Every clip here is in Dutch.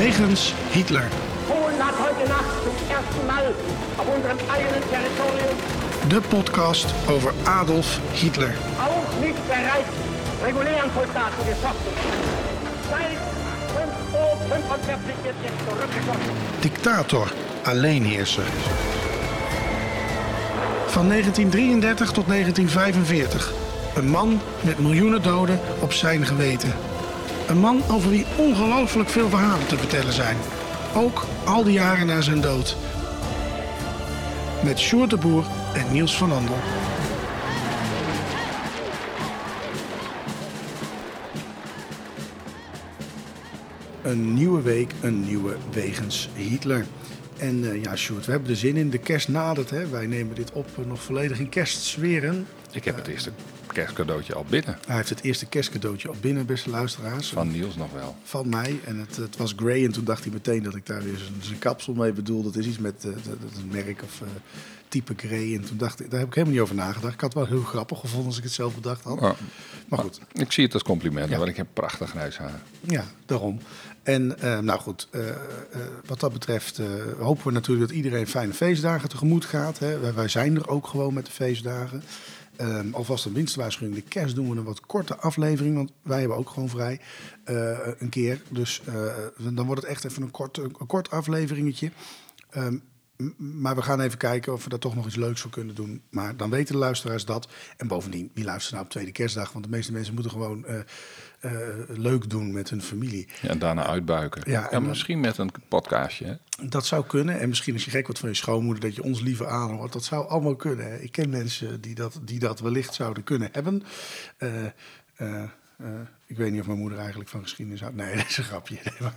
Wegens Hitler. Polen hat heute Nacht zum ersten Mal auf unserem eigenen Territorium De podcast over Adolf Hitler. auch nicht bereits regulären Soldaten geschossen. Seit 5 Uhr 45 wird jetzt zurückgeschossen. Dictator, alleenheerser. Van 1933 tot 1945. Een man met miljoenen doden op zijn geweten. Een man over wie ongelooflijk veel verhalen te vertellen zijn. Ook al die jaren na zijn dood. Met Sjoerd de Boer en Niels van Andel. Een nieuwe week, een nieuwe wegens Hitler. En eh, ja, Sjoerd, we hebben er zin in. De kerst nadert, hè. Wij nemen dit op eh, nog volledig in kerstsferen. Ik heb het eerste kerstcadeautje al binnen. Hij heeft het eerste kerstcadeautje al binnen, beste luisteraars. Van Niels nog wel. Van mij. En het, het was Grey. En toen dacht hij meteen dat ik daar weer zijn, kapsel mee bedoel. Dat is iets met eh, een merk of eh, type Grey. En toen dacht ik, daar heb ik helemaal niet over nagedacht. Ik had het wel heel grappig gevonden als ik het zelf bedacht had. Maar goed, Ik zie het als compliment, Ja. want ik heb prachtig grijs haar. ja, daarom. En eh, nou goed, eh, eh, wat dat betreft eh, hopen we natuurlijk dat iedereen fijne feestdagen tegemoet gaat. Hè. Wij, wij zijn er ook gewoon met de feestdagen. Ehm, alvast een winstwaarschuwing. De kerst doen we een wat korte aflevering, want wij hebben ook gewoon vrij eh, een keer. Dus eh, dan wordt het echt even een kort, een, kort afleveringetje. Ehm, maar we gaan even kijken of we daar toch nog iets leuks voor kunnen doen. Maar dan weten de luisteraars dat. En bovendien, wie luistert nou op tweede kerstdag? Want de meeste mensen moeten gewoon eh, eh, leuk doen met hun familie. Ja, en daarna uitbuiken. Ja, en- misschien met een podcastje. Hè? Dat zou kunnen. En misschien als je gek wordt van je schoonmoeder, dat je ons liever aanhoort. Dat zou allemaal kunnen. hè. Ik ken mensen die dat, die dat wellicht zouden kunnen hebben. Eh, eh, ik weet niet of mijn moeder eigenlijk van geschiedenis houdt. Nee, dat is een grapje. Nee, maar-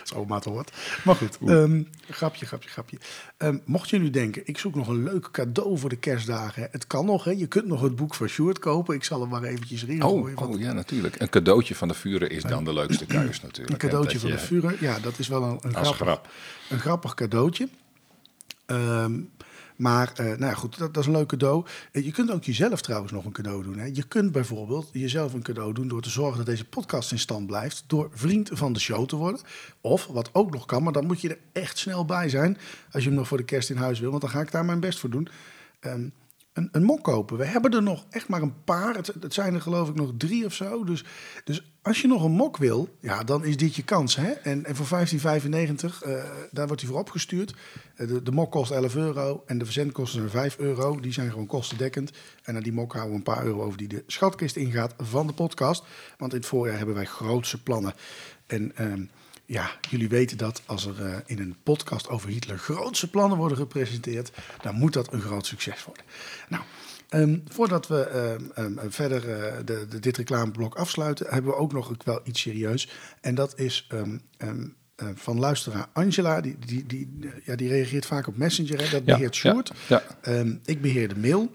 Als oma het hoort. Maar goed, ehm, grapje, grapje, grapje. Ehm, mocht je nu denken, ik zoek nog een leuk cadeau voor de kerstdagen. Het kan nog, hè. Je kunt nog het boek van Sjoerd kopen. Ik zal hem maar eventjes erin Oh, gooien. want oh, ja, natuurlijk. Een cadeautje van de vuren is dan de leukste keus natuurlijk. Een cadeautje van de dat Führer. Ja, dat is wel een, een, grappig, grap. een grappig cadeautje. Ehm, maar, eh, nou goed, dat, dat is een leuk cadeau. Eh, je kunt ook jezelf trouwens nog een cadeau doen. Hè. Je kunt bijvoorbeeld jezelf een cadeau doen door te zorgen dat deze podcast in stand blijft. Door vriend van de show te worden. Of, wat ook nog kan, maar dan moet je er echt snel bij zijn. Als je hem nog voor de kerst in huis wil. Want dan ga ik daar mijn best voor doen. Ehm, een, mok kopen. We hebben er nog echt maar een paar. Het, zijn er geloof ik nog drie of zo. Dus, dus als je nog een mok wil, ja, dan is dit je kans. Hè? En, en voor 15,95, eh, daar wordt hij voor opgestuurd. Eh, de, de mok kost 11 euro en de verzendkosten zijn 5 euro. Die zijn gewoon kostendekkend. En aan die mok houden we een paar euro over die de schatkist ingaat van de podcast. Want in het voorjaar hebben wij grootse plannen. En ehm, ja, jullie weten dat als er eh, in een podcast over Hitler grootse plannen worden gepresenteerd, dan moet dat een groot succes worden. Nou, ehm, voordat we ehm, ehm, verder eh, de, de, dit reclameblok afsluiten, hebben we ook nog wel iets serieus. En dat is eh, van luisteraar Angela, die, die, die, ja, die reageert vaak op Messenger. Hè? Dat Ja, beheert ja, Sjoerd. ja. Ehm, ik beheer de mail.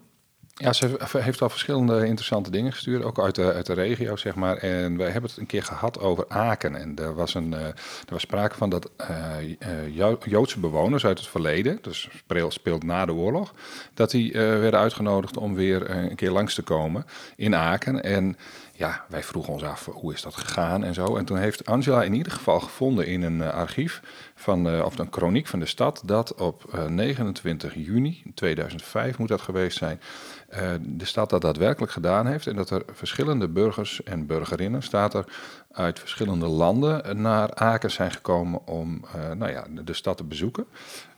Ja, ze heeft al verschillende interessante dingen gestuurd, ook uit de, uit de regio, zeg maar. En wij hebben het een keer gehad over Aken. En er was, een, eh, er was sprake van dat eh, eh, Jo- Joodse bewoners uit het verleden, dus speel- speelt na de oorlog, dat die werden uitgenodigd om weer een keer langs te komen in Aken. En ja, wij vroegen ons af, hoe is dat gegaan en zo. En toen heeft Angela in ieder geval gevonden in een eh, archief, van, eh, of een chroniek van de stad, dat op eh, 29 juni 2005 moet dat geweest zijn, eh, de stad dat daadwerkelijk gedaan heeft. En dat er verschillende burgers en burgerinnen, staat er, uit verschillende landen naar Aken zijn gekomen om eh, nou ja, de stad te bezoeken.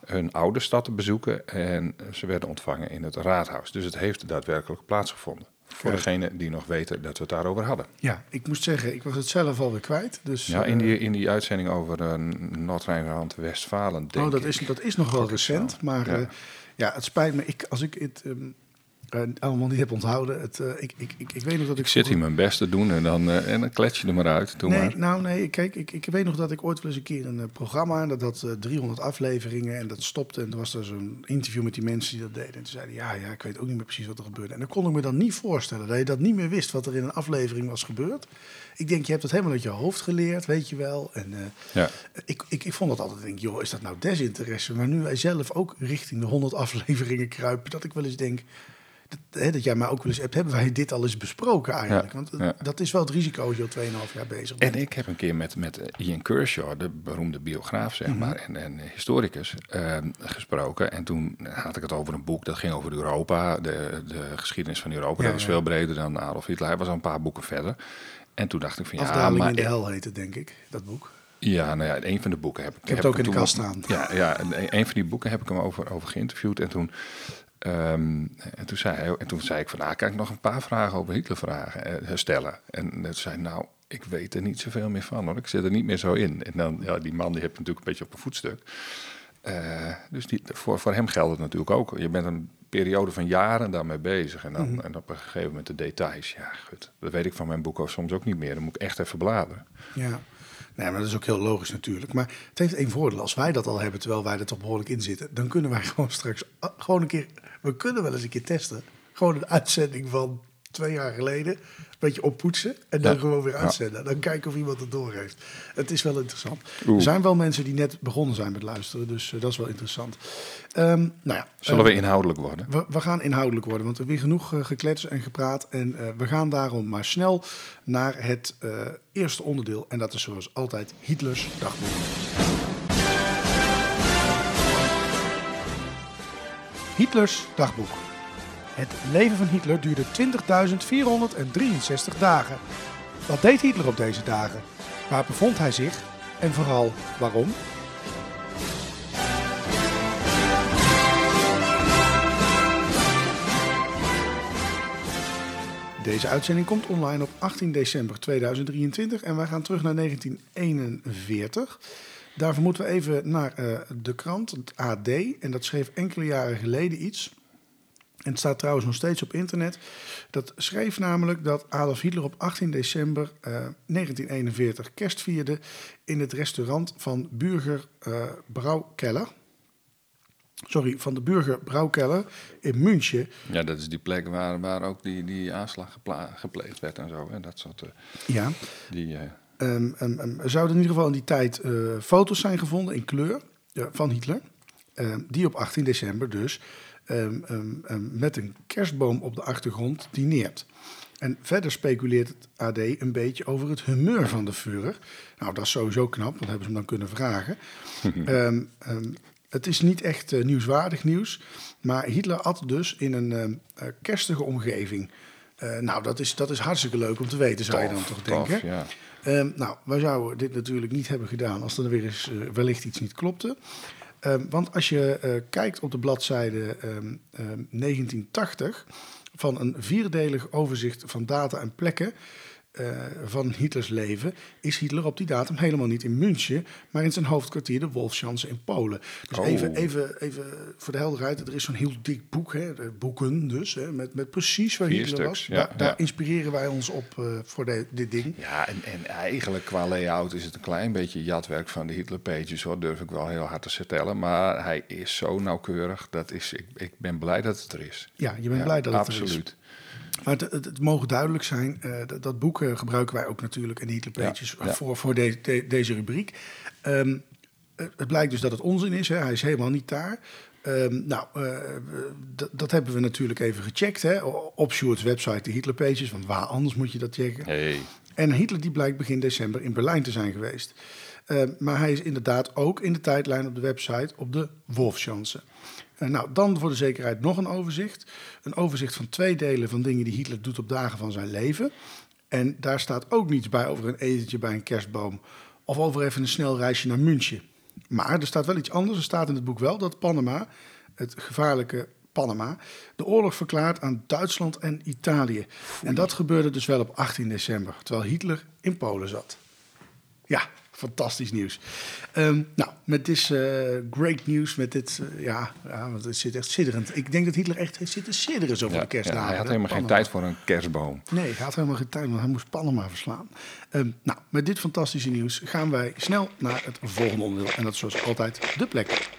Een oude stad te bezoeken. En ze werden ontvangen in het raadhuis. Dus het heeft daadwerkelijk plaatsgevonden. Voor Kijk. degenen die nog weten dat we het daarover hadden. Ja, ik moest zeggen, ik was het zelf alweer kwijt. Dus, Ja, eh, in die, in die uitzending over eh, Noord-Rijnland-Westfalen, denk Oh, dat ik. is, dat is nog wel recent. Maar Ja. ja. ja, het spijt me. Ik, als ik het ehm, eh, allemaal niet heb onthouden. Het, eh, ik, ik, ik, ik weet nog dat ik... Ik zit hier mijn best te doen en dan, eh, en dan klets je er maar uit. Doe Nee, maar. nou nee, kijk, ik, ik weet nog dat ik ooit wel eens een keer een programma... dat had eh, 300 afleveringen en dat stopte. En er was er zo'n interview met die mensen die dat deden. En toen zeiden ja, ja, ik weet ook niet meer precies wat er gebeurde. En dan kon ik me dan niet voorstellen dat je dat niet meer wist... wat er in een aflevering was gebeurd. Ik denk, je hebt het helemaal uit je hoofd geleerd, weet je wel. En Ja. ik, ik, ik vond dat altijd, denk, joh, is dat nou desinteresse? Maar nu wij zelf ook richting de 100 afleveringen kruipen... dat ik wel eens denk... dat, hè, dat jij mij ook wel eens hebt, hebben wij dit al eens besproken eigenlijk? Want dat is wel het risico als je al 2,5 jaar bezig bent. En ik heb een keer met, met Ian Kershaw, de beroemde biograaf zeg Mhm. maar, en, en historicus, eh, gesproken. En toen had ik het over een boek dat ging over Europa, de, de geschiedenis van Europa. Dat is ja. veel breder dan Adolf Hitler. Hij was al een paar boeken verder. En toen dacht ik van ja, maar in de hel heet het, denk ik, dat boek. Ja, nou ja, een van de boeken heb ik. heb het ook ik in de kast staan. Ja, ja en een van die boeken heb ik hem over, over geïnterviewd. En toen, ehm, en, toen zei hij, en toen zei ik van, nou, kan ik nog een paar vragen over Hitler vragen, eh, stellen? En toen zei hij, nou, ik weet er niet zoveel meer van, hoor. Ik zit er niet meer zo in. En dan, ja, die man die heeft natuurlijk een beetje op een voetstuk. Eh, dus die, voor, voor hem geldt het natuurlijk ook. Je bent een periode van jaren daarmee bezig. En, dan, Mhm. en op een gegeven moment de details. Ja, goed. Dat weet ik van mijn boek ook soms ook niet meer. Dan moet ik echt even bladeren. Ja. Nee, maar dat is ook heel logisch natuurlijk. Maar het heeft één voordeel. Als wij dat al hebben, terwijl wij er toch behoorlijk in zitten... dan kunnen wij gewoon straks ah, gewoon een keer... We kunnen wel eens een keer testen. Gewoon een uitzending van twee jaar geleden. Een beetje oppoetsen en dan Ja. gewoon weer uitzenden. Dan kijken of iemand het door heeft. Het is wel interessant. Oeh. Er zijn wel mensen die net begonnen zijn met luisteren. Dus eh, dat is wel interessant. Ehm, nou ja, Zullen eh, we inhoudelijk worden? we, we gaan inhoudelijk worden, want we hebben weer genoeg eh, gekletst en gepraat. En eh, we gaan daarom maar snel naar het eh, eerste onderdeel. En dat is zoals altijd Hitlers dagboek. Hitlers dagboek. Het leven van Hitler duurde 20.463 dagen. Wat deed Hitler op deze dagen? Waar bevond hij zich? En vooral waarom? Deze uitzending komt online op 18 december 2023 en wij gaan terug naar 1941. Daarvoor moeten we even naar eh, de krant, het AD, en dat schreef enkele jaren geleden iets. En het staat trouwens nog steeds op internet. Dat schreef namelijk dat Adolf Hitler op 18 december eh, 1941 kerst vierde in het restaurant van Burger eh Brouwkeller. Sorry, van de Burger Brouwkeller in München. Ja, dat is die plek waar, waar ook die, die aanslag gepleegd werd en zo. En dat soort, eh, Ja. die, eh, Ehm, ehm, ehm, er zouden in ieder geval in die tijd eh, foto's zijn gevonden in kleur van Hitler. Die op 18 december dus met een kerstboom op de achtergrond dineert. En verder speculeert het AD een beetje over het humeur van de Führer. Nou, dat is sowieso knap, want hebben ze hem dan kunnen vragen. Het is niet echt eh, nieuwswaardig nieuws, maar Hitler at dus in een eh, kerstige omgeving. Nou, dat is, dat is hartstikke leuk om te weten, zou je dan toch tof, denken. ja. Ehm, nou, wij zouden dit natuurlijk niet hebben gedaan als er weer eens eh, wellicht iets niet klopte. Ehm, want als je eh, kijkt op de bladzijde ehm, ehm, 1980 van een vierdelig overzicht van data en plekken eh, van Hitlers leven, is Hitler op die datum helemaal niet in München, maar in zijn hoofdkwartier, de Wolfschanze in Polen. Dus Oh. even, even, even voor de helderheid, er is zo'n heel dik boek, hè, boeken dus, hè, met, met precies waar Vier Hitler stuks, was. ja, daar inspireren wij ons op eh, voor de, dit ding. Ja, en, en eigenlijk qua layout is het een klein beetje jatwerk van de Hitler Pages, hoor, durf ik wel heel hard te vertellen. Maar hij is zo nauwkeurig, dat is, ik, ik ben blij dat het er is. Ja, je bent Ja, blij dat het er is. absoluut. Maar het, het, het mogen duidelijk zijn, eh, dat, dat boek eh, gebruiken wij ook natuurlijk in de Hitler Pages Ja, ja. voor, voor de- de- deze rubriek. Ehm, het blijkt dus dat het onzin is, hè. hij is helemaal niet daar. Ehm, nou, eh, dat- hebben we natuurlijk even gecheckt hè, op Sjoerd's website, de Hitler Pages, want waar anders moet je dat checken? Hey. En Hitler die blijkt begin december in Berlijn te zijn geweest. Eh, maar hij is inderdaad ook in de tijdlijn op de website op de Wolfschanze. Eh, nou, dan voor de zekerheid nog een overzicht. Een overzicht van twee delen van dingen die Hitler doet op dagen van zijn leven. En daar staat ook niets bij over een etentje bij een kerstboom. Of over even een snel reisje naar München. Maar er staat wel iets anders. Er staat in het boek wel dat Panama, het gevaarlijke Panama, de oorlog verklaart aan Duitsland en Italië. En dat gebeurde dus wel op 18 december, terwijl Hitler in Polen zat. Ja, fantastisch nieuws. Ehm, nou, met dit eh, great nieuws, met dit, eh, ja, ja, want het zit echt sidderend. Ik denk dat Hitler echt heeft zitten sidderen zo voor Ja, de kerstdagen. ja, hij had helemaal geen tijd voor een kerstboom. Nee, hij had helemaal geen tijd, want hij moest Panama verslaan. Ehm, nou, met dit fantastische nieuws gaan wij snel naar het volgende onderdeel. En dat is zoals altijd de plek.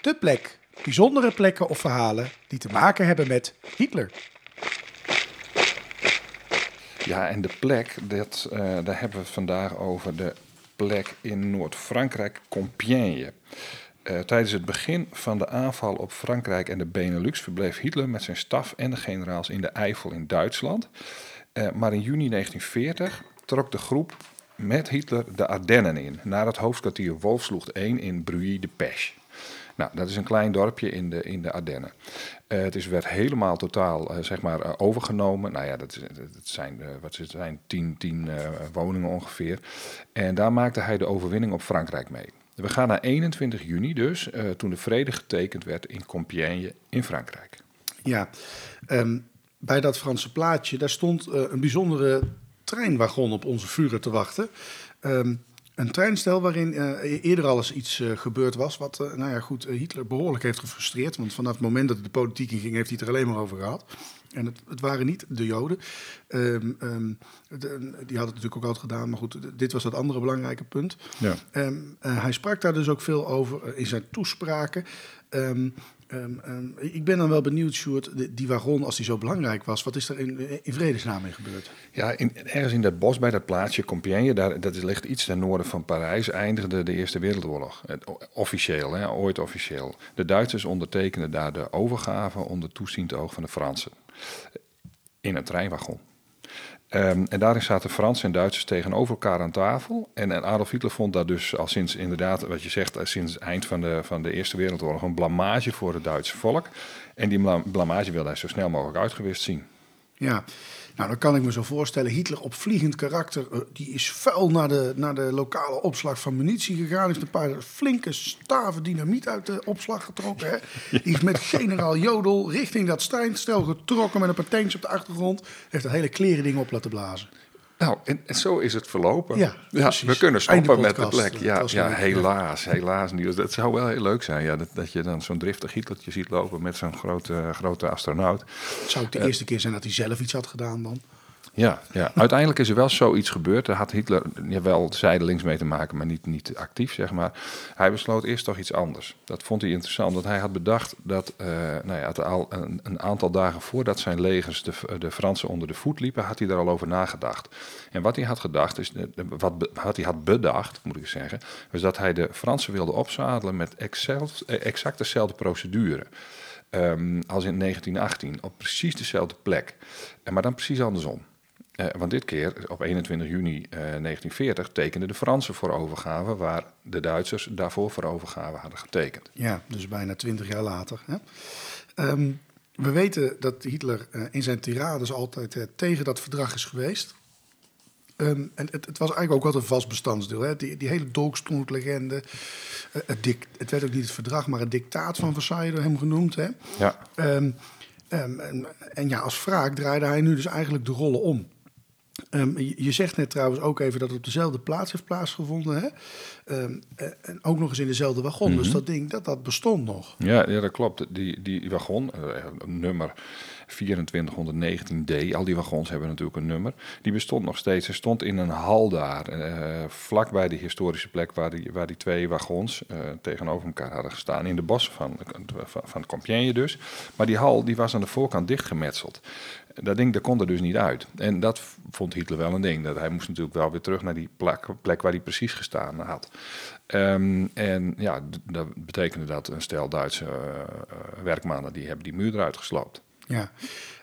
De plek. Bijzondere plekken of verhalen die te maken hebben met Hitler. Ja, en de plek, dat, eh, daar hebben we het vandaag over de plek in Noord-Frankrijk, Compiègne. Eh, tijdens het begin van de aanval op Frankrijk en de Benelux verbleef Hitler met zijn staf en de generaals in de Eifel in Duitsland. Eh, maar in juni 1940 trok de groep met Hitler de Ardennen in, naar het hoofdkwartier Wolfslucht 1 in Bruy-de-Peche. Nou, dat is een klein dorpje in de, in de Ardennen. Uh, het is, werd helemaal totaal uh, zeg maar, uh, overgenomen. Nou ja, dat, zijn, wat het zijn tien, tien woningen ongeveer. En daar maakte hij de overwinning op Frankrijk mee. We gaan naar 21 juni dus, toen de vrede getekend werd in Compiègne in Frankrijk. Ja, um, bij dat Franse plaatje, daar stond een bijzondere treinwagon op onze vuren te wachten. Um, een treinstel waarin uh, eerder al eens iets uh, gebeurd was. Wat uh, nou ja, goed, Hitler behoorlijk heeft gefrustreerd. Want vanaf het moment dat de politiek inging, heeft hij het er alleen maar over gehad. En het, het waren niet de Joden. Um, um, de, die hadden het natuurlijk ook altijd gedaan. Maar goed, dit was het andere belangrijke punt. Ja. Um, hij sprak daar dus ook veel over in zijn toespraken. Um, um, ik ben dan wel benieuwd, Sjoerd, die wagon, als die zo belangrijk was, wat is er in, in vredesnaam mee gebeurd? Ja, in, ergens in dat bos bij dat plaatsje Compiègne, daar, dat ligt iets ten noorden van Parijs, eindigde de Eerste Wereldoorlog. Officieel, hè, ooit officieel. De Duitsers ondertekenden daar de overgave onder toeziend oog van de Fransen. In een treinwagon. Um, en daarin zaten Fransen en Duitsers tegenover elkaar aan tafel. En, en, Adolf Hitler vond dat dus al sinds, inderdaad, wat je zegt, sinds het eind van de, van de Eerste Wereldoorlog een blamage voor het Duitse volk. En die blamage wilde hij zo snel mogelijk uitgewist zien. Ja, nou dan kan ik me zo voorstellen, Hitler op vliegend karakter, uh, die is vuil naar de, naar de lokale opslag van munitie gegaan. Heeft een paar flinke staven dynamiet uit de opslag getrokken. Hè. Die is met generaal Jodel richting dat steinstel getrokken met een tanks op de achtergrond. Heeft dat hele kleren ding op laten blazen. Nou, en, en, zo is het verlopen. Ja, ja we kunnen stoppen met de plek. Ja, ja helaas, helaas niet. Dat zou wel heel leuk zijn, ja, dat, dat je dan zo'n driftig Hitlertje ziet lopen met zo'n grote, grote astronaut. Zou het de uh, eerste keer zijn dat hij zelf iets had gedaan dan? Ja, ja, uiteindelijk is er wel zoiets gebeurd. Daar had Hitler ja, wel zijdelings mee te maken, maar niet, niet actief, zeg maar. Hij besloot eerst toch iets anders. Dat vond hij interessant, want hij had bedacht dat uh, nou ja, al een, een, aantal dagen voordat zijn legers de, de Fransen onder de voet liepen, had hij daar al over nagedacht. En wat hij had gedacht, is, wat, wat hij had bedacht, moet ik zeggen, was dat hij de Fransen wilde opzadelen met exact, exact dezelfde procedure. Um, als in 1918, op precies dezelfde plek. Maar dan precies andersom. Uh, want dit keer, op 21 juni uh, 1940, tekenden de Fransen voor overgave, waar de Duitsers daarvoor voor overgave hadden getekend. Ja, dus bijna 20 jaar later. Hè? Um, we weten dat Hitler uh, in zijn tirades altijd tegen dat verdrag is geweest. Um, en het, het, was eigenlijk ook altijd een vast bestandsdeel. Hè? Die, die hele dolkstoellegende. Uh, het, dik, het werd ook niet het verdrag, maar het dictaat van Versailles door hem genoemd. Hè? Ja. Um, en, en, ja, als wraak draaide hij nu dus eigenlijk de rollen om. Um, je, je, zegt net trouwens ook even dat het op dezelfde plaats heeft plaatsgevonden. Hè? Um, en ook nog eens in dezelfde wagon. Mm -hmm. Dus dat ding, dat, dat bestond nog. Ja, ja dat klopt. Die, die wagon, uh, nummer 2419D, al die wagons hebben natuurlijk een nummer. Die bestond nog steeds. Er stond in een hal daar, uh, vlakbij die historische plek waar die, waar die twee wagons uh, tegenover elkaar hadden gestaan. In de van, van, van Compiègne dus. Maar die hal die was aan de voorkant dichtgemetseld. Dat ding dat kon er dus niet uit. En dat vond Hitler wel een ding. Dat hij moest natuurlijk wel weer terug naar die plek, plek waar hij precies gestaan had. Um, en ja, dat betekende dat een stel Duitse uh, werkmannen die hebben die muur eruit gesloopt. Ja,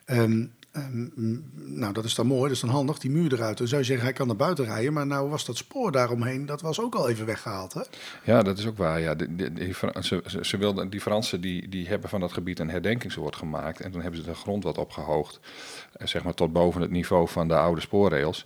um, um, nou dat is dan mooi, dat is dan handig, die muur eruit. Dan zou je zeggen, hij kan naar buiten rijden, maar nou was dat spoor daaromheen, dat was ook al even weggehaald, hè? Ja, dat is ook waar, ja. Die, ze, ze wilden, die Fransen die, die hebben van dat gebied een herdenkingsoord gemaakt en toen hebben ze de grond wat opgehoogd, zeg maar tot boven het niveau van de oude spoorrails.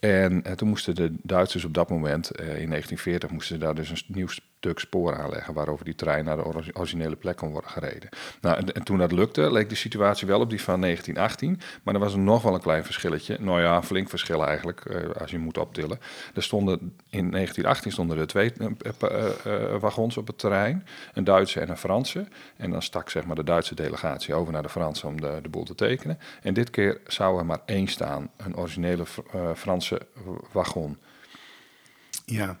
En, en toen moesten de Duitsers op dat moment, uh, in 1940, moesten daar dus een nieuw stuk spoor aanleggen waarover die trein naar de originele plek kon worden gereden. Nou, en, en, toen dat lukte, leek de situatie wel op die van 1918, maar er was nog wel een klein verschilletje. Nou ja, flink verschil eigenlijk, uh, als je moet optillen. Er stonden in 1918 stonden er twee uh, wagons op het terrein, een Duitse en een Franse. En dan stak zeg maar de Duitse delegatie over naar de Franse om de, de boel te tekenen. En dit keer zou er maar één staan, een originele Franse wagon. Ja,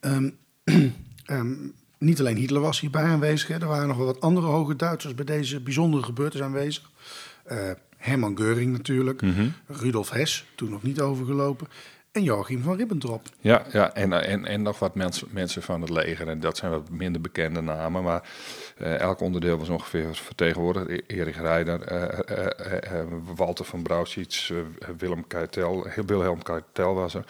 um, um, niet alleen Hitler was hierbij aanwezig, hè. er waren nog wel wat andere hoge Duitsers bij deze bijzondere gebeurtenis aanwezig. Uh, Hermann Göring natuurlijk, mm -hmm. Rudolf Hess, toen nog niet overgelopen. en Joachim van Ribbentrop. Ja, ja en, en, en nog wat mensen mensen van het leger. En dat zijn wat minder bekende namen. Maar eh, elk onderdeel was ongeveer vertegenwoordigd. E- Erik Rijder, eh, eh, eh, eh, Walter van Brouwsiets, eh, Willem Keitel, Wilhelm Keitel was er.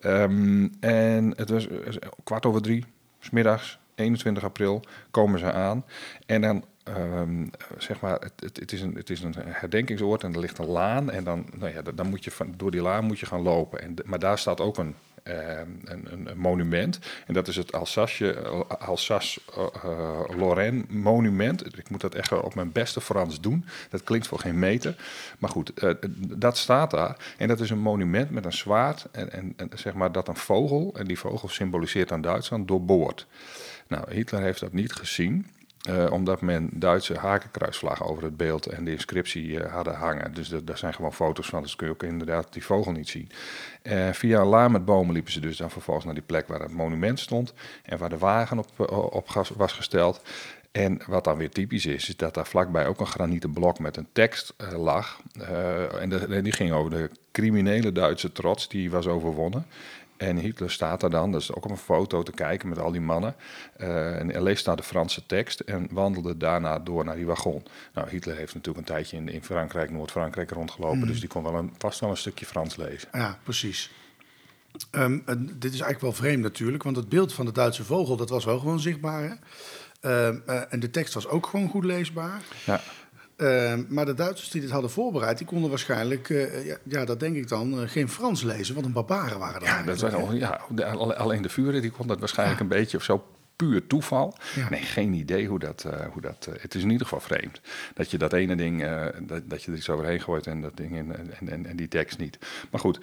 Ehm, en het was eh, kwart over drie, smiddags, 21 april, komen ze aan. En dan, ehm, zeg maar, het, het, is een, het is een herdenkingsoord en er ligt een laan. En dan, nou ja, dan moet je van, door die laan moet je gaan lopen. En, maar daar staat ook een, een, een, een monument. En dat is het Alsace, Alsace-Lorraine monument. Ik moet dat echt op mijn beste Frans doen. Dat klinkt voor geen meter. Maar goed, eh, dat staat daar. En dat is een monument met een zwaard. En, en, en zeg maar dat een vogel, en die vogel symboliseert aan Duitsland, doorboort. Nou, Hitler heeft dat niet gezien. Eh, omdat men Duitse hakenkruisvlag over het beeld en de inscriptie eh, hadden hangen. Dus daar zijn gewoon foto's van, dus kun je ook inderdaad die vogel niet zien. Eh, via een met bomen liepen ze dus dan vervolgens naar die plek waar het monument stond. En waar de wagen op, op was gesteld. En wat dan weer typisch is, is dat daar vlakbij ook een granieten blok met een tekst lag. En die ging over de criminele Duitse trots die was overwonnen. En Hitler staat daar dan, dat is ook op een foto te kijken met al die mannen. Eh, en hij leest daar de Franse tekst en wandelde daarna door naar die wagon. Nou, Hitler heeft natuurlijk een tijdje in, in Frankrijk, Noord-Frankrijk rondgelopen. Dus die kon wel een, vast wel een stukje Frans lezen. Ja, precies. Ehm, dit is eigenlijk wel vreemd natuurlijk, want het beeld van de Duitse vogel, dat was wel gewoon zichtbaar. Hè? Ehm, eh, en de tekst was ook gewoon goed leesbaar. Ja, Ehm, maar de Duitsers die dit hadden voorbereid, die konden waarschijnlijk, eh, ja, ja, dat denk ik dan, eh, geen Frans lezen. Want een barbaren waren er ja, dat al, ja de- alleen de vuren die kon dat waarschijnlijk een beetje of zo puur toeval. Ja. Nee, geen idee hoe dat... eh, hoe dat eh, het is in ieder geval vreemd. Dat je dat ene ding, eh, dat, dat je er iets overheen gooit en dat ding in, en, en, en die tekst niet. Maar goed,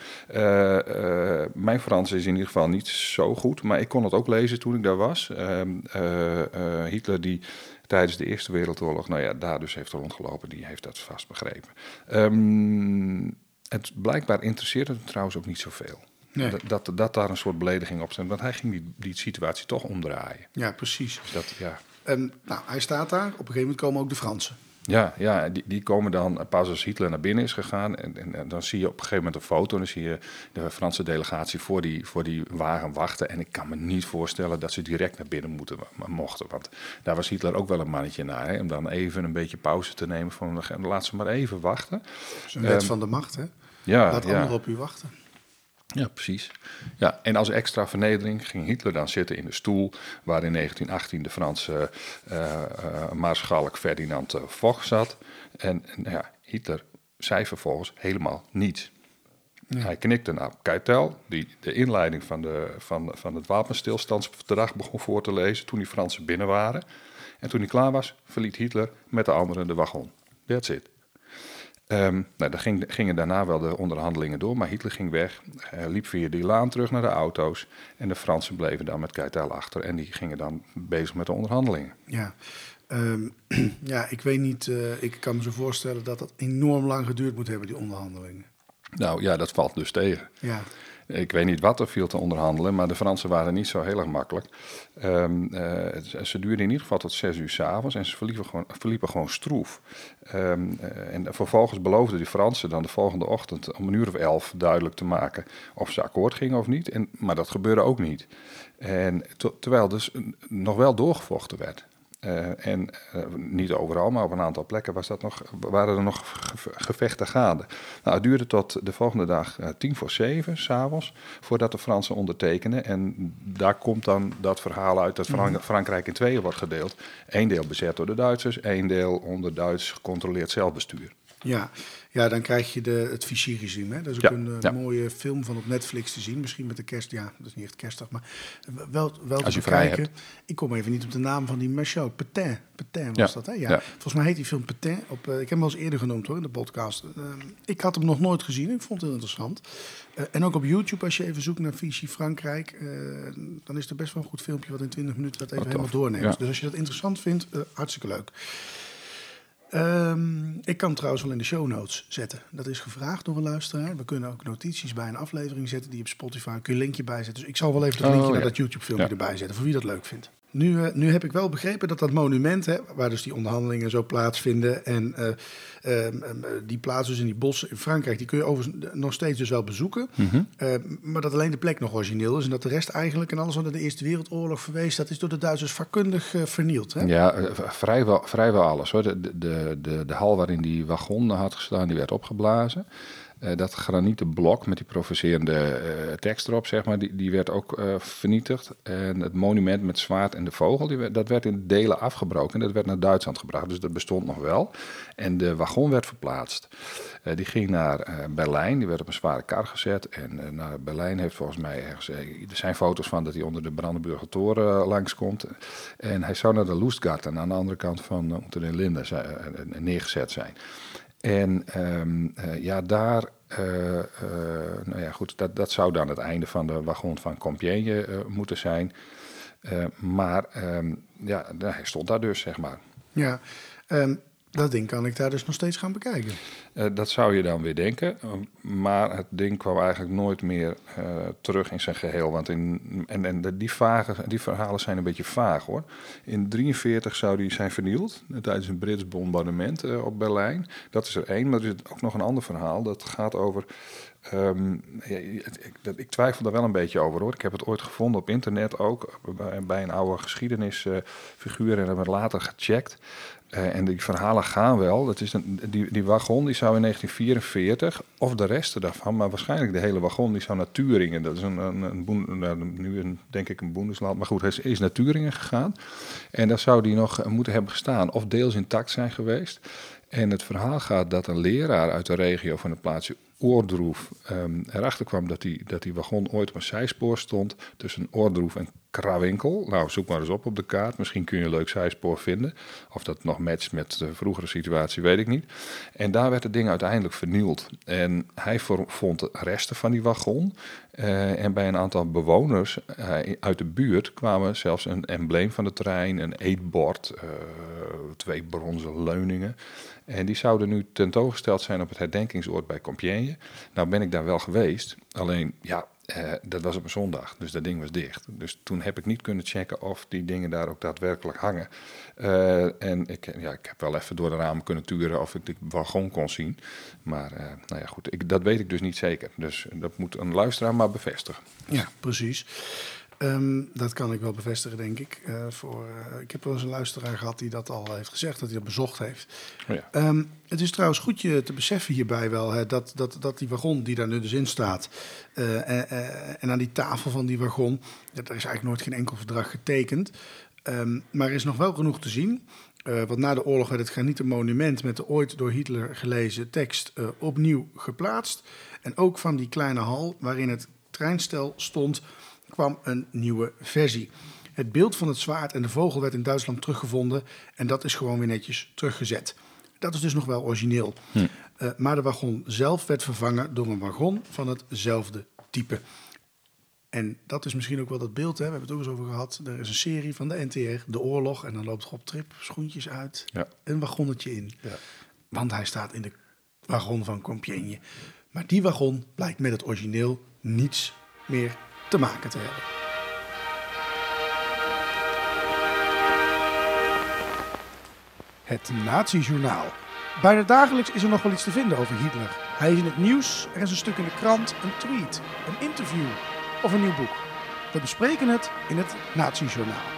mijn Frans is in ieder geval niet zo goed. Maar ik kon het ook lezen toen ik daar was. Ehm, eh, eh, Hitler die tijdens de Eerste Wereldoorlog, nou ja, daar dus heeft rondgelopen, die heeft dat vast begrepen. Ehm, het blijkbaar interesseerde hem trouwens ook niet zoveel. Nee. Dat, dat, daar een soort belediging op stond. Want hij ging die, die situatie toch omdraaien. Ja, precies. Dus dat, ja, En nou, hij staat daar. Op een gegeven moment komen ook de Fransen. ja, ja die, die komen dan pas als Hitler naar binnen is gegaan. En, en, en dan zie je op een gegeven moment een foto. En dan zie je de Franse delegatie voor die, voor die wagen wachten. En ik kan me niet voorstellen dat ze direct naar binnen moeten, mochten. Want daar was Hitler ook wel een mannetje naar. Hè, om dan even een beetje pauze te nemen. Van, laat ze maar even wachten. Dat is een wet Ehm, van de macht, hè? Ja, Laat ja. anderen op u wachten. Ja, precies. Ja, en als extra vernedering ging Hitler dan zitten in de stoel waar in 1918 de Franse eh eh, maarschalk Ferdinand eh, Foch zat. En, en ja, Hitler zei vervolgens helemaal niets. Hij knikte naar Keitel, die de inleiding van, de, van, van het wapenstilstandsverdrag begon voor te lezen toen die Fransen binnen waren. En toen hij klaar was, verliet Hitler met de anderen de wagon. That's it. Ehm, nou, dan ging, gingen daarna wel de onderhandelingen door, maar Hitler ging weg, liep via die laan terug naar de auto's en de Fransen bleven dan met Keitel achter en die gingen dan bezig met de onderhandelingen. Ja. Ehm, ja, ik weet niet. eh, ik kan me zo voorstellen dat dat enorm lang geduurd moet hebben, die onderhandelingen. Nou ja, dat valt dus tegen. Ja. Ik weet niet wat er viel te onderhandelen, maar de Fransen waren niet zo heel erg makkelijk. Ehm, eh, ze- duurden in ieder geval tot zes uur s'avonds en ze verliepen gewoon, verliepen gewoon stroef. Ehm, eh, en vervolgens beloofden die Fransen dan de volgende ochtend om een uur of elf duidelijk te maken of ze akkoord gingen of niet. En, maar dat gebeurde ook niet. En ter- terwijl dus nog wel doorgevochten werd. Eh, en eh, niet overal, maar op een aantal plekken was dat nog, waren er nog ge- gevechten gaande. Nou, het duurde tot de volgende dag eh, tien voor zeven, s'avonds, voordat de Fransen ondertekenen. En daar komt dan dat verhaal uit dat Frank- Frankrijk in tweeën wordt gedeeld. Eén deel bezet door de Duitsers, één deel onder Duits gecontroleerd zelfbestuur. Ja. Ja, dan krijg je de, het Vichy-regime. hè. Dat is ook Ja, een eh, ja. mooie film van op Netflix te zien. Misschien met de kerst. Ja, dat is niet echt kerstig, maar wel, wel Als te bekijken. Ik kom even niet op de naam van die Michel. Petain. Petain was Ja, dat, hè? Ja. Volgens mij heet die film Petain. Op, eh, ik heb hem wel eens eerder genoemd hoor, in de podcast. Eh, ik had hem nog nooit gezien. Ik vond het heel interessant. Eh, en ook op YouTube, als je even zoekt naar Vichy Frankrijk, eh, dan is er best wel een goed filmpje wat in 20 minuten dat even Oh, helemaal doorneemt. Dus als je dat interessant vindt, eh, hartstikke leuk. Ehm, ik kan trouwens wel in de show notes zetten. Dat is gevraagd door een luisteraar. We kunnen ook notities bij een aflevering zetten die op Spotify. Kun je een linkje bijzetten. Dus ik zal wel even het Oh, linkje ja. naar dat YouTube filmpje Ja. erbij zetten. Voor wie dat leuk vindt. Nu, eh, nu heb ik wel begrepen dat dat monument, hè, waar dus die onderhandelingen zo plaatsvinden... en eh, ehm, ehm, die plaats dus in die bossen in Frankrijk... die kun je overigens nog steeds dus wel bezoeken. Eh, maar dat alleen de plek nog origineel is... en dat de rest eigenlijk en alles wat in de Eerste Wereldoorlog verwees... dat is door de Duitsers vakkundig eh, vernield. Hè? Ja, eh, vrijwel, vrijwel alles hoor. De, de, de, de hal waarin die wagon had gestaan, die werd opgeblazen. Eh, dat granieten blok met die provocerende eh, tekst erop, zeg maar, die, die werd ook eh, vernietigd. En het monument met zwaard en de vogel, die dat werd in delen afgebroken. En dat werd naar Duitsland gebracht, dus dat bestond nog wel. En de wagon werd verplaatst. Die ging naar Berlijn, die werd op een zware kar gezet. En naar Berlijn heeft volgens mij ergens... er zijn foto's van dat hij onder de Brandenburger Toren langskomt. En hij zou naar de Loestgarten aan de andere kant van den Linden neergezet zijn. En ehm, eh, ja, daar, eh, eh, nou ja, goed, dat, dat zou dan het einde van de wagon van Compiègne moeten zijn. Maar ehm, ja, hij stond daar dus, zeg maar. Ja, ehm, dat ding kan ik daar dus nog steeds gaan bekijken. Eh, dat zou je dan weer denken, maar het ding kwam eigenlijk nooit meer eh, terug in zijn geheel. Want in, en, en die, vage, die verhalen zijn een beetje vaag hoor. In 43 zou die zijn vernield eh, tijdens een Brits bombardement op Berlijn. Dat is er één, maar er is ook nog een ander verhaal. Dat gaat over. ehm, ja, ik, ik twijfel daar wel een beetje over hoor. Ik heb het ooit gevonden op internet ook, bij, bij een oude geschiedenisfiguur en hebben we later gecheckt. Eh, en die verhalen gaan wel. Dat is een, die, die wagon die zou in 1944, of de resten daarvan, maar waarschijnlijk de hele wagon, die zou naar Turingen. Dat is een, een, een nou, nu een, denk ik een Boendesland. Maar goed, hij is, naar Turingen gegaan. En daar zou die nog moeten hebben gestaan, of deels intact zijn geweest. En het verhaal gaat dat een leraar uit de regio van het plaatsje Oordroef ehm, erachter kwam dat die, dat die wagon ooit op een zijspoor stond tussen Oordroef en Krawinkel. Nou, zoek maar eens op op de kaart. Misschien kun je een leuk zijspoor vinden. Of dat nog matcht met de vroegere situatie, weet ik niet. En daar werd het ding uiteindelijk vernield. En hij vo- vond de resten van die wagon. Eh, en bij een aantal bewoners eh, uit de buurt kwamen zelfs een embleem van de trein, een eetbord, eh, twee bronzen leuningen. En die zouden nu tentoongesteld zijn op het herdenkingsoord bij Compiègne. Nou ben ik daar wel geweest. Alleen, ja, eh, dat was op een zondag, dus dat ding was dicht. Dus toen heb ik niet kunnen checken of die dingen daar ook daadwerkelijk hangen. Eh, en ik, ja, ik heb wel even door de ramen kunnen turen of ik die wagon kon zien. Maar eh, nou ja, goed, ik, dat weet ik dus niet zeker. Dus dat moet een luisteraar maar bevestigen. Ja, precies. Ehm, dat kan ik wel bevestigen, denk ik. Eh, voor, eh, ik heb wel eens een luisteraar gehad die dat al heeft gezegd, dat hij dat bezocht heeft. Oh ja. Ehm, het is trouwens goed je te beseffen hierbij wel, hè, dat, dat, dat die wagon die daar nu dus in staat, eh, en aan die tafel van die wagon, er is eigenlijk nooit geen enkel verdrag getekend. Ehm, maar er is nog wel genoeg te zien. Want na de oorlog werd het granieten monument met de ooit door Hitler gelezen tekst opnieuw geplaatst. En ook van die kleine hal waarin het treinstel stond, kwam een nieuwe versie. Het beeld van het zwaard en de vogel werd in Duitsland teruggevonden en dat is gewoon weer netjes teruggezet. Dat is dus nog wel origineel. Eh, maar de wagon zelf werd vervangen door een wagon van hetzelfde type. En dat is misschien ook wel dat beeld, hè? we hebben het ook eens over gehad. Er is een serie van de NTR, De Oorlog, en dan loopt Rob Trip schoentjes uit, Ja. een wagonnetje in. Ja. Want hij staat in de wagon van Compiègne. Maar die wagon blijkt met het origineel niets meer te maken te hebben. Het Nazi-journaal. Bijna dagelijks is er nog wel iets te vinden over Hitler. Hij is in het nieuws, er is een stuk in de krant, een tweet, een interview of een nieuw boek. We bespreken het in het Nazi-journaal.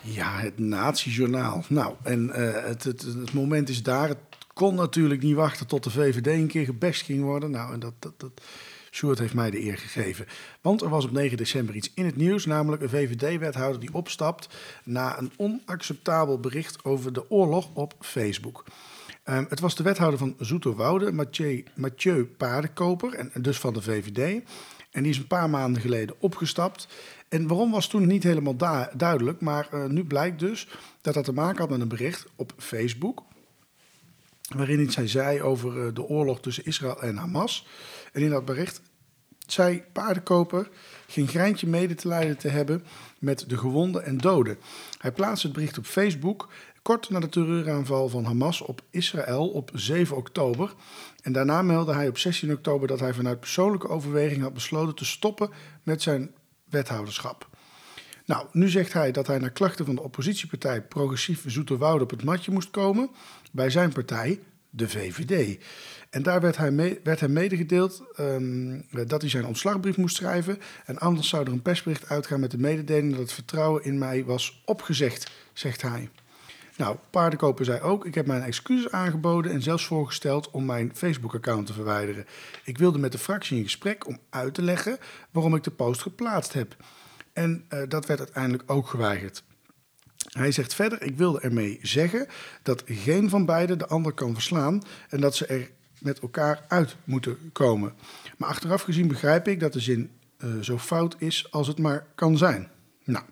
Ja, het Nazi-journaal. Nou, en eh, het, het, het moment is daar. Het kon natuurlijk niet wachten tot de VVD een keer gebest ging worden. Nou, en dat, dat, dat, Sjoerd heeft mij de eer gegeven. Want er was op 9 december iets in het nieuws, namelijk een VVD-wethouder die opstapt na een onacceptabel bericht over de oorlog op Facebook. Ehm, het was de wethouder van Zoeterwoude, Mathieu, Mathieu Paardenkoper, en, dus van de VVD. En die is een paar maanden geleden opgestapt. En waarom was toen niet helemaal duidelijk, maar eh, nu blijkt dus dat dat te maken had met een bericht op Facebook waarin iets hij zei over eh, de oorlog tussen Israël en Hamas. En in dat bericht zei Paardenkoper geen greintje mede te lijden te hebben met de gewonden en doden. Hij plaatste het bericht op Facebook kort na de terreuraanval van Hamas op Israël op 7 oktober. En daarna meldde hij op 16 oktober dat hij vanuit persoonlijke overweging had besloten te stoppen met zijn wethouderschap. Nou, nu zegt hij dat hij naar klachten van de oppositiepartij Progressief Zoeterwoude op het matje moest komen bij zijn partij, de VVD. En daar werd, hij mee, werd hem medegedeeld um, dat hij zijn ontslagbrief moest schrijven. En anders zou er een persbericht uitgaan met de mededeling dat het vertrouwen in mij was opgezegd, zegt hij. Nou, Paardenkoper zei ook: Ik heb mijn excuses aangeboden en zelfs voorgesteld om mijn Facebook-account te verwijderen. Ik wilde met de fractie in gesprek om uit te leggen waarom ik de post geplaatst heb. En uh, dat werd uiteindelijk ook geweigerd. Hij zegt verder: Ik wilde ermee zeggen dat geen van beiden de ander kan verslaan en dat ze er met elkaar uit moeten komen. Maar achteraf gezien begrijp ik dat de zin uh, zo fout is als het maar kan zijn. Nou,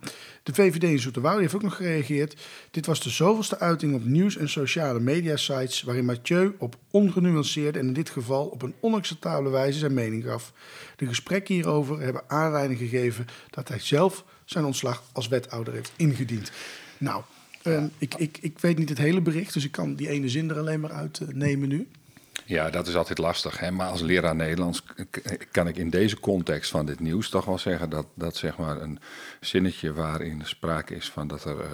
de VVD in Zoeterwoude heeft ook nog gereageerd. Dit was de zoveelste uiting op nieuws- en sociale media-sites waarin Mathieu op ongenuanceerde en in dit geval op een onacceptabele wijze zijn mening gaf. De gesprekken hierover hebben aanleiding gegeven dat hij zelf zijn ontslag als wethouder heeft ingediend. Nou, uh, ik, ik, ik weet niet het hele bericht, dus ik kan die ene zin er alleen maar uit uh, nemen nu. Ja, dat is altijd lastig. Hè? Maar als leraar Nederlands kan ik in deze context van dit nieuws toch wel zeggen dat, dat zeg maar een zinnetje waarin sprake is van dat er uh,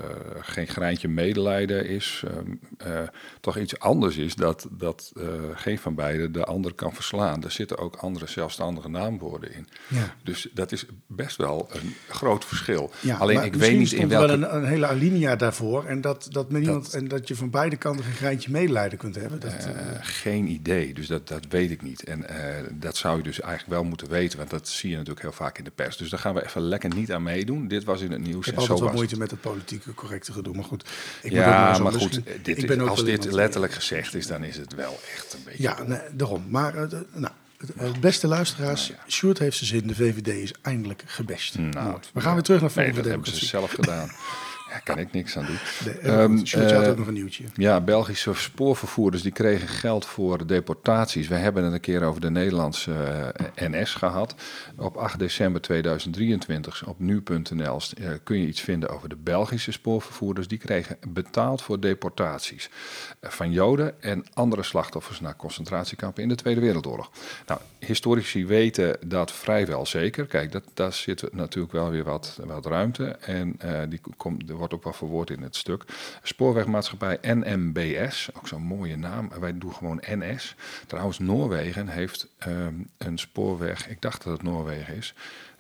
geen greintje medelijden is, uh, uh, toch iets anders is dat, dat geen van beiden de ander kan verslaan. Er zitten ook andere zelfstandige naamwoorden in. Ja. Dus dat is best wel een groot verschil. Ja, Alleen ik weet niet in welke... wel een, een, hele alinea daarvoor en dat, dat, iemand, dat, en dat je van beide kanten een greintje medelijden kunt hebben. Dat, geen idee idee. Dus dat, dat weet ik niet. En uh, dat zou je dus eigenlijk wel moeten weten, want dat zie je natuurlijk heel vaak in de pers. Dus daar gaan we even lekker niet aan meedoen. Dit was in het nieuws. Ik heb altijd wat moeite met het politieke correcte gedoe, maar goed. Ik ja, maar goed, dit, ik als dit letterlijk gezegd is, dan is het wel echt een beetje... Ja, nee, daarom. Maar uh, nou, het beste luisteraars, ja. Sjoerd heeft ze zin, de VVD is eindelijk gebest. Nou, we gaan weer terug naar nee, dat hebben ze zelf gedaan. Ja, kan ik niks aan doen. De, um, uh, had ook nog een nieuwtje. Ja, Belgische spoorvervoerders die kregen geld voor deportaties. We hebben het een keer over de Nederlandse uh, NS gehad. Op 8 december 2023 op nu.nl uh, kun je iets vinden over de Belgische spoorvervoerders. Die kregen betaald voor deportaties van Joden en andere slachtoffers naar concentratiekampen in de Tweede Wereldoorlog. Nou, historici weten dat vrijwel zeker. Kijk, dat, daar zit natuurlijk wel weer wat, wat ruimte. En die komt wordt ook wel verwoord in het stuk. Spoorwegmaatschappij NMBS, ook zo'n mooie naam. Wij doen gewoon NS. Trouwens, Noorwegen heeft um, een spoorweg, ik dacht dat het Noorwegen is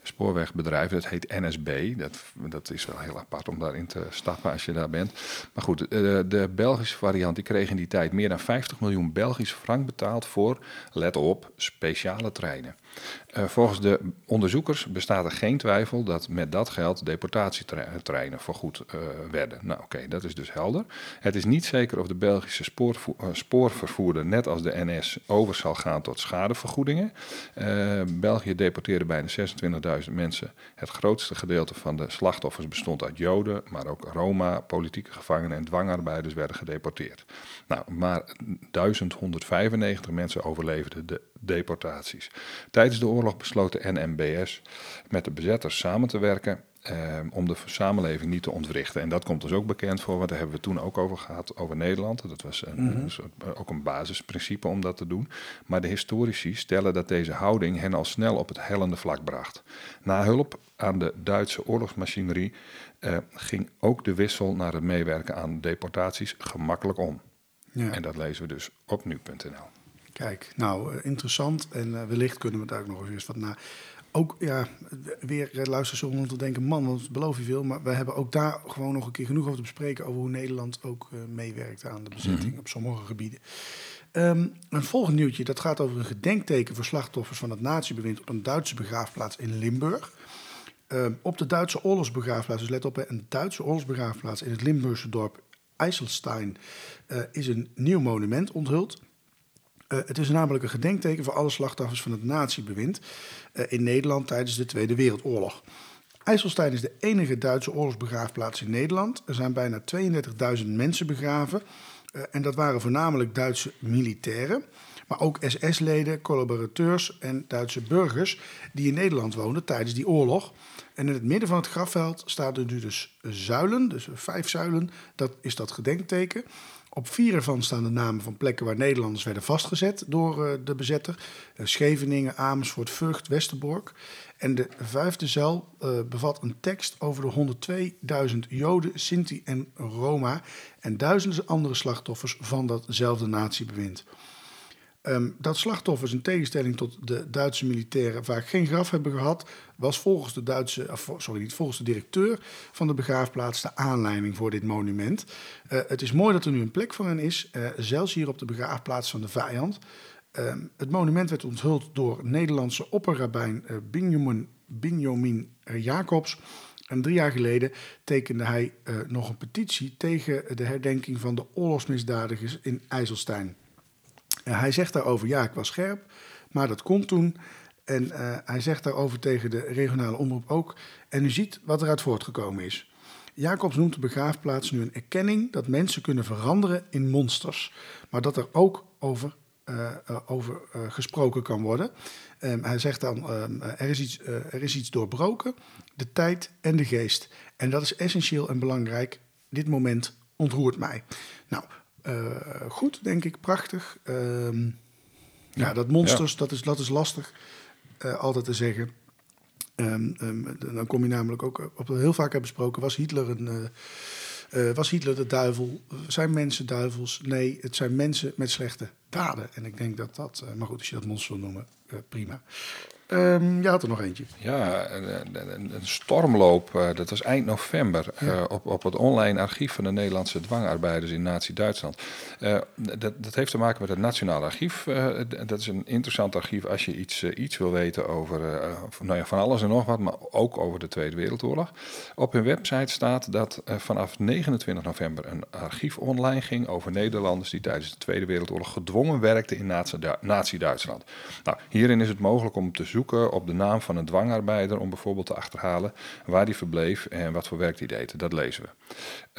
spoorwegbedrijf, dat heet NSB. Dat, dat is wel heel apart om daarin te stappen als je daar bent. Maar goed, de, de Belgische variant die kreeg in die tijd meer dan 50 miljoen Belgische frank betaald voor, let op, speciale treinen. Uh, volgens de onderzoekers bestaat er geen twijfel dat met dat geld deportatietreinen voorgoed uh, werden. Nou oké, dat is dus helder. Het is niet zeker of de Belgische spoorvervoerder net als de NS over zal gaan tot schadevergoedingen. België deporteerde bijna 26.000 mensen. Het grootste gedeelte van de slachtoffers bestond uit Joden, maar ook Roma, politieke gevangenen en dwangarbeiders werden gedeporteerd. Nou, maar 1195 mensen overleefden de deportaties. Tijdens de oorlog besloot de NMBS met de bezetters samen te werken eh, om de samenleving niet te ontwrichten. En dat komt dus ook bekend voor, want daar hebben we toen ook over gehad, over Nederland. Dat was een, mm -hmm. ook een basisprincipe om dat te doen. Maar de historici stellen dat deze houding hen al snel op het hellende vlak bracht. Na hulp aan de Duitse oorlogsmachinerie eh, ging ook de wissel naar het meewerken aan deportaties gemakkelijk om. Ja. En dat lezen we dus op nu.nl. Kijk, nou, uh, interessant. En uh, wellicht kunnen we daar ook nog eens wat naar. Ook, ja, weer uh, luisteren om te denken, man, wat beloof je veel. Maar we hebben ook daar gewoon nog een keer genoeg over te bespreken... over hoe Nederland ook meewerkt aan de bezetting mm -hmm. op sommige gebieden. Um, een volgend nieuwtje, dat gaat over een gedenkteken voor slachtoffers van het natiebewind... op een Duitse begraafplaats in Limburg. Um, op de Duitse oorlogsbegraafplaats, dus let op, een Duitse oorlogsbegraafplaats... in het Limburgse dorp IJsselstein is een nieuw monument onthuld... Uh, het is namelijk een gedenkteken voor alle slachtoffers van het natiebewind uh, in Nederland tijdens de Tweede Wereldoorlog. IJsselstein is de enige Duitse oorlogsbegraafplaats in Nederland. Er zijn bijna 32.000 mensen begraven. Uh, en dat waren voornamelijk Duitse militairen. maar ook SS-leden, collaborateurs en Duitse burgers die in Nederland woonden tijdens die oorlog. En in het midden van het grafveld staan er nu dus zuilen, dus vijf zuilen. Dat is dat gedenkteken. Op vier ervan staan de namen van plekken waar Nederlanders werden vastgezet door uh, de bezetter. Uh, Scheveningen, Amersfoort, Vught, Westerbork. En de vijfde zuil uh, bevat een tekst over de 102.000 Joden, Sinti en Roma. En duizenden andere slachtoffers van datzelfde natiebewind. Um, dat slachtoffers in tegenstelling tot de Duitse militairen vaak geen graf hebben gehad, was volgens de Duitse, sorry, niet volgens de directeur van de begraafplaats de aanleiding voor dit monument. Uh, het is mooi dat er nu een plek voor hen is, uh, zelfs hier op de begraafplaats van de vijand. Uh, het monument werd onthuld door Nederlandse opperrabijn uh, Benjamin, Benjamin Jacobs. En drie jaar geleden tekende hij nog een petitie tegen de herdenking van de oorlogsmisdadigers in IJsselstein. Hij zegt daarover, ja, ik was scherp, maar dat komt toen. En uh, hij zegt daarover tegen de regionale omroep ook. En u ziet wat eruit voortgekomen is. Jacobs noemt de begraafplaats nu een erkenning dat mensen kunnen veranderen in monsters. Maar dat er ook over, uh, over gesproken kan worden. Um, hij zegt dan, um, er, is iets, er is iets doorbroken, de tijd en de geest. En dat is essentieel en belangrijk. Dit moment ontroert mij. Nou, goed, denk ik, prachtig. Uh, ja, ja, dat monsters, ja. Dat, is, dat is lastig uh, altijd te zeggen. Um, um, dan kom je namelijk ook op wat we heel vaak hebben besproken. Was Hitler een. Uh, was Hitler de duivel? Zijn mensen duivels? Nee, het zijn mensen met slechte daden. En ik denk dat dat. maar goed, als je dat monster wil noemen, prima. Um, je had er nog eentje. Ja, een, een, stormloop, uh, dat was eind november, ja. uh, op, op het online archief van de Nederlandse dwangarbeiders in Nazi-Duitsland. Uh, dat, dat heeft te maken met het Nationaal Archief. dat is een interessant archief als je iets, iets wil weten over nou ja, van alles en nog wat, maar ook over de Tweede Wereldoorlog. Op hun website staat dat vanaf 29 november een archief online ging over Nederlanders die tijdens de Tweede Wereldoorlog gedwongen werkten in Nazi-Duitsland. Nou, hierin is het mogelijk om te zoeken zoeken op de naam van een dwangarbeider om bijvoorbeeld te achterhalen waar die verbleef en wat voor werk die deed. Dat lezen we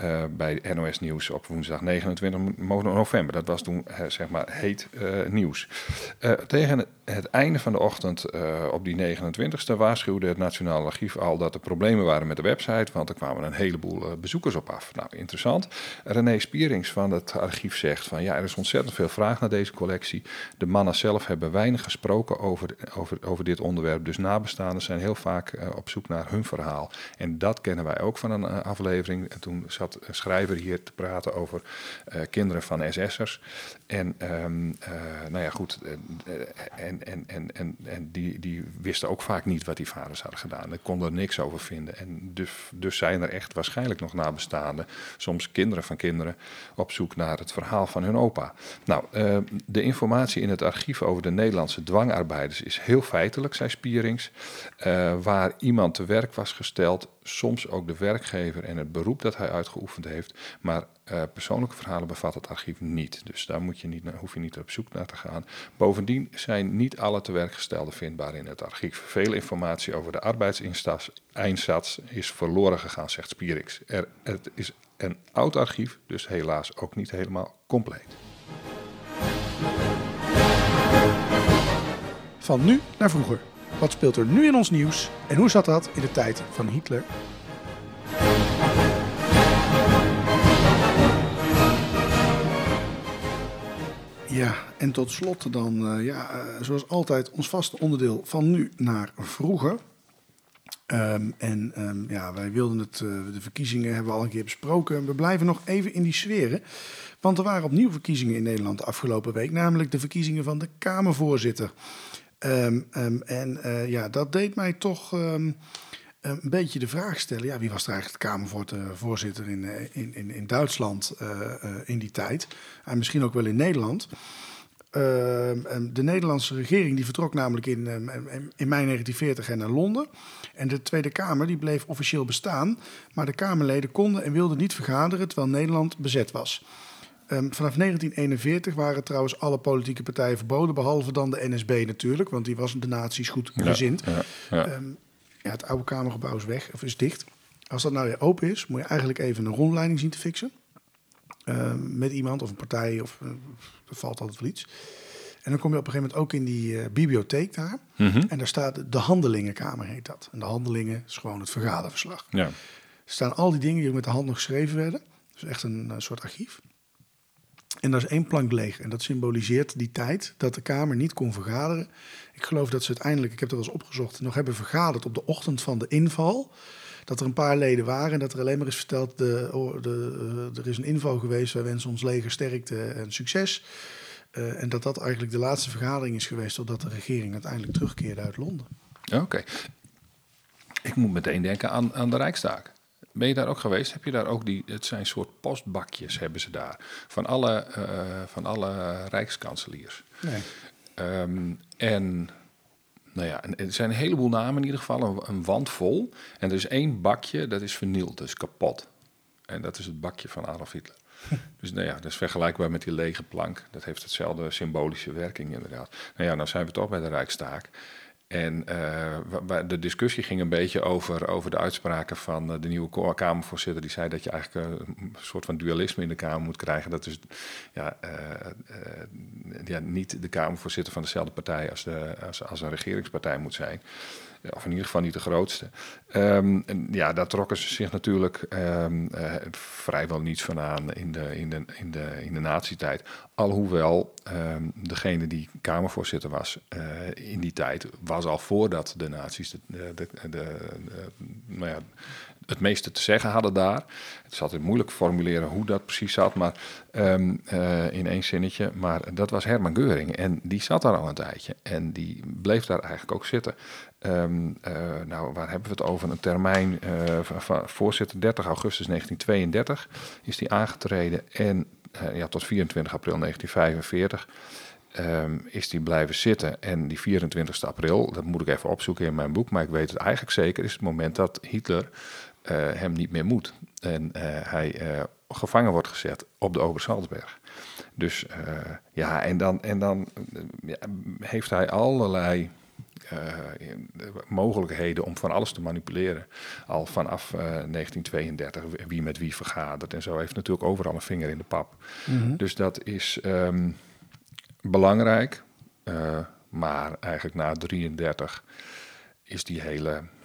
uh, bij NOS Nieuws op woensdag 29 november. Dat was toen uh, zeg maar heet uh, nieuws. tegen het einde van de ochtend op die 29e waarschuwde het Nationaal Archief al dat er problemen waren met de website, want er kwamen een heleboel bezoekers op af. Nou, interessant. René Spierings van het archief zegt van ja, er is ontzettend veel vraag naar deze collectie. De mannen zelf hebben weinig gesproken over, over, over dit onderwerp. Dus nabestaanden zijn heel vaak uh, op zoek naar hun verhaal. En dat kennen wij ook van een uh, aflevering. En toen zat een schrijver hier te praten over uh, kinderen van SS'ers. En um, nou ja, goed. en en, en, en, en die, die wisten ook vaak niet wat die vaders hadden gedaan. Daar konden er niks over vinden. En dus, dus zijn er echt waarschijnlijk nog nabestaanden, soms kinderen van kinderen, op zoek naar het verhaal van hun opa. Nou, de informatie in het archief over de Nederlandse dwangarbeiders is heel feitelijk, zei Spierings. Uh, waar iemand te werk was gesteld, soms ook de werkgever en het beroep dat hij uitgeoefend heeft. Maar uh, persoonlijke verhalen bevat het archief niet. Dus daar moet je niet, hoef je niet op zoek naar te gaan. Bovendien zijn niet alle te werkgestelden vindbaar in het archief. Veel informatie over de arbeidseinsats is verloren gegaan, zegt Spierings. Er, het is een oud archief, dus helaas ook niet helemaal compleet. Van nu naar vroeger. Wat speelt er nu in ons nieuws en hoe zat dat in de tijd van Hitler? Ja, en tot slot dan, uh, ja, uh, zoals altijd, ons vaste onderdeel van nu naar vroeger. Um, en um, ja, wij wilden het, uh, de verkiezingen hebben we al een keer besproken. We blijven nog even in die sferen. Want er waren opnieuw verkiezingen in Nederland de afgelopen week, namelijk de verkiezingen van de Kamervoorzitter. Um, um, en uh, ja, dat deed mij toch um, een beetje de vraag stellen. Ja, wie was er eigenlijk Kamervoorzitter in, in, in, in Duitsland uh, in die tijd? En misschien ook wel in Nederland. de Nederlandse regering die vertrok namelijk in, in mei 1940 naar Londen. En de Tweede Kamer die bleef officieel bestaan. Maar de Kamerleden konden en wilden niet vergaderen terwijl Nederland bezet was. Um, vanaf 1941 waren trouwens alle politieke partijen verboden, behalve dan de NSB natuurlijk, want die was de nazi's goed gezind. Ja, ja, ja. Um, ja, het oude Kamergebouw is weg, of is dicht. Als dat nou weer open is, moet je eigenlijk even een rondleiding zien te fixen. Um, met iemand of een partij, of uh, er valt altijd wel iets. En dan kom je op een gegeven moment ook in die eh, bibliotheek daar. Mhm. En daar staat de handelingenkamer, heet dat. En de handelingen is gewoon het vergaderverslag. Ja. Er staan al die dingen die met de hand nog geschreven werden. Dus echt een eh, soort archief. En daar is één plank leeg. En dat symboliseert die tijd dat de Kamer niet kon vergaderen. Ik geloof dat ze uiteindelijk, ik heb dat wel eens opgezocht, nog hebben vergaderd op de ochtend van de inval. Dat er een paar leden waren en dat er alleen maar is verteld: de, oh, de, eh, er is een inval geweest, wij wensen ons leger sterkte en succes. Eh, en dat dat eigenlijk de laatste vergadering is geweest totdat de regering uiteindelijk terugkeerde uit Londen. Oké. Ik moet meteen denken aan, aan de Rijkstaak. Ben je daar ook geweest? Heb je daar ook die, het zijn soort postbakjes hebben ze daar. Van alle, eh, van alle rijkskanseliers. Nee. Ehm, en nou ja, er zijn een heleboel namen in ieder geval, een, een wand vol. En er is één bakje, dat is vernield, is kapot. En dat is het bakje van Adolf Hitler. Dus nou ja, dat is vergelijkbaar met die lege plank. Dat heeft hetzelfde symbolische werking inderdaad. Nou ja, nou zijn we toch bij de Rijkstaak. En eh, de discussie ging een beetje over, over de uitspraken van eh, de nieuwe Kamervoorzitter. Die zei dat je eigenlijk eh, een soort van dualisme in de Kamer moet krijgen. Dat is ja, niet de Kamervoorzitter van dezelfde partij als, de, als, als een regeringspartij moet zijn. Of in ieder geval niet de grootste. Ehm, ja, daar trokken ze zich natuurlijk ehm, eh, vrijwel niets van aan in de, in de, in de, in de nazi-tijd. Alhoewel ehm, degene die Kamervoorzitter was eh, in die tijd, was al voordat de nazi's de, de, de, nou ja, het meeste te zeggen hadden daar. Het is altijd moeilijk formuleren hoe dat precies zat, maar eh, in één zinnetje. Maar dat was Herman Geuring en die zat daar al een tijdje en die bleef daar eigenlijk ook zitten. Nou, waar hebben we het over? Een termijn eh, van, van voorzitter 30 augustus 1932 is die aangetreden en eh, ja, tot 24 april 1945 ehm, is die blijven zitten. En die 24 april, dat moet ik even opzoeken in mijn boek, maar ik weet het eigenlijk zeker, is het moment dat Hitler eh, hem niet meer moet. En hij gevangen wordt gezet op de Obersalzberg. Dus ja, en dan, en dan heeft hij allerlei mogelijkheden om van alles te manipuleren. Al vanaf eh, 1932, wie met wie vergadert en zo. Heeft natuurlijk overal een vinger in de pap. Dus dat is ehm, belangrijk. eh, maar eigenlijk na 33 is die hele eh, eh,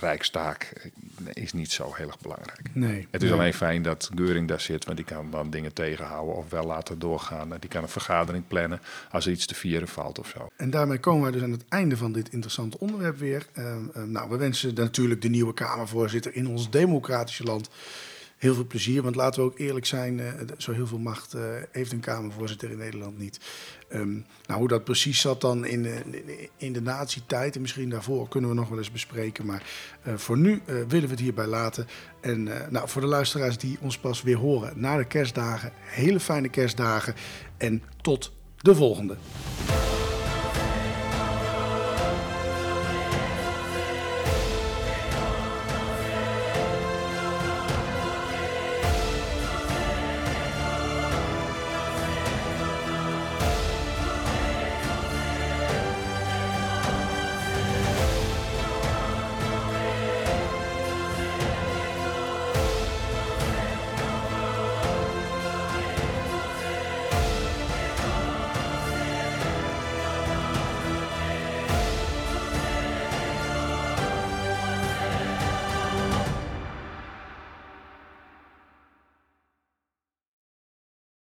rijkstaak eh, is niet zo heel erg belangrijk. Nee. Het is Nee. alleen fijn dat Geuring daar zit, want die kan dan dingen tegenhouden of wel laten doorgaan. Die kan een vergadering plannen als er iets te vieren valt of zo. En daarmee komen wij dus aan het einde van dit interessante onderwerp weer. Ehm, ehm, nou, we wensen natuurlijk de nieuwe Kamervoorzitter in ons democratische land heel veel plezier. Want laten we ook eerlijk zijn, eh, zo heel veel macht eh, heeft een Kamervoorzitter in Nederland niet. Ehm, nou, hoe dat precies zat dan in, de- in- in de nazi-tijd en misschien daarvoor kunnen we nog wel eens bespreken. Maar eh, voor nu eh, willen we het hierbij laten. En eh, nou, voor de luisteraars die ons pas weer horen na de kerstdagen, hele fijne kerstdagen en tot de volgende.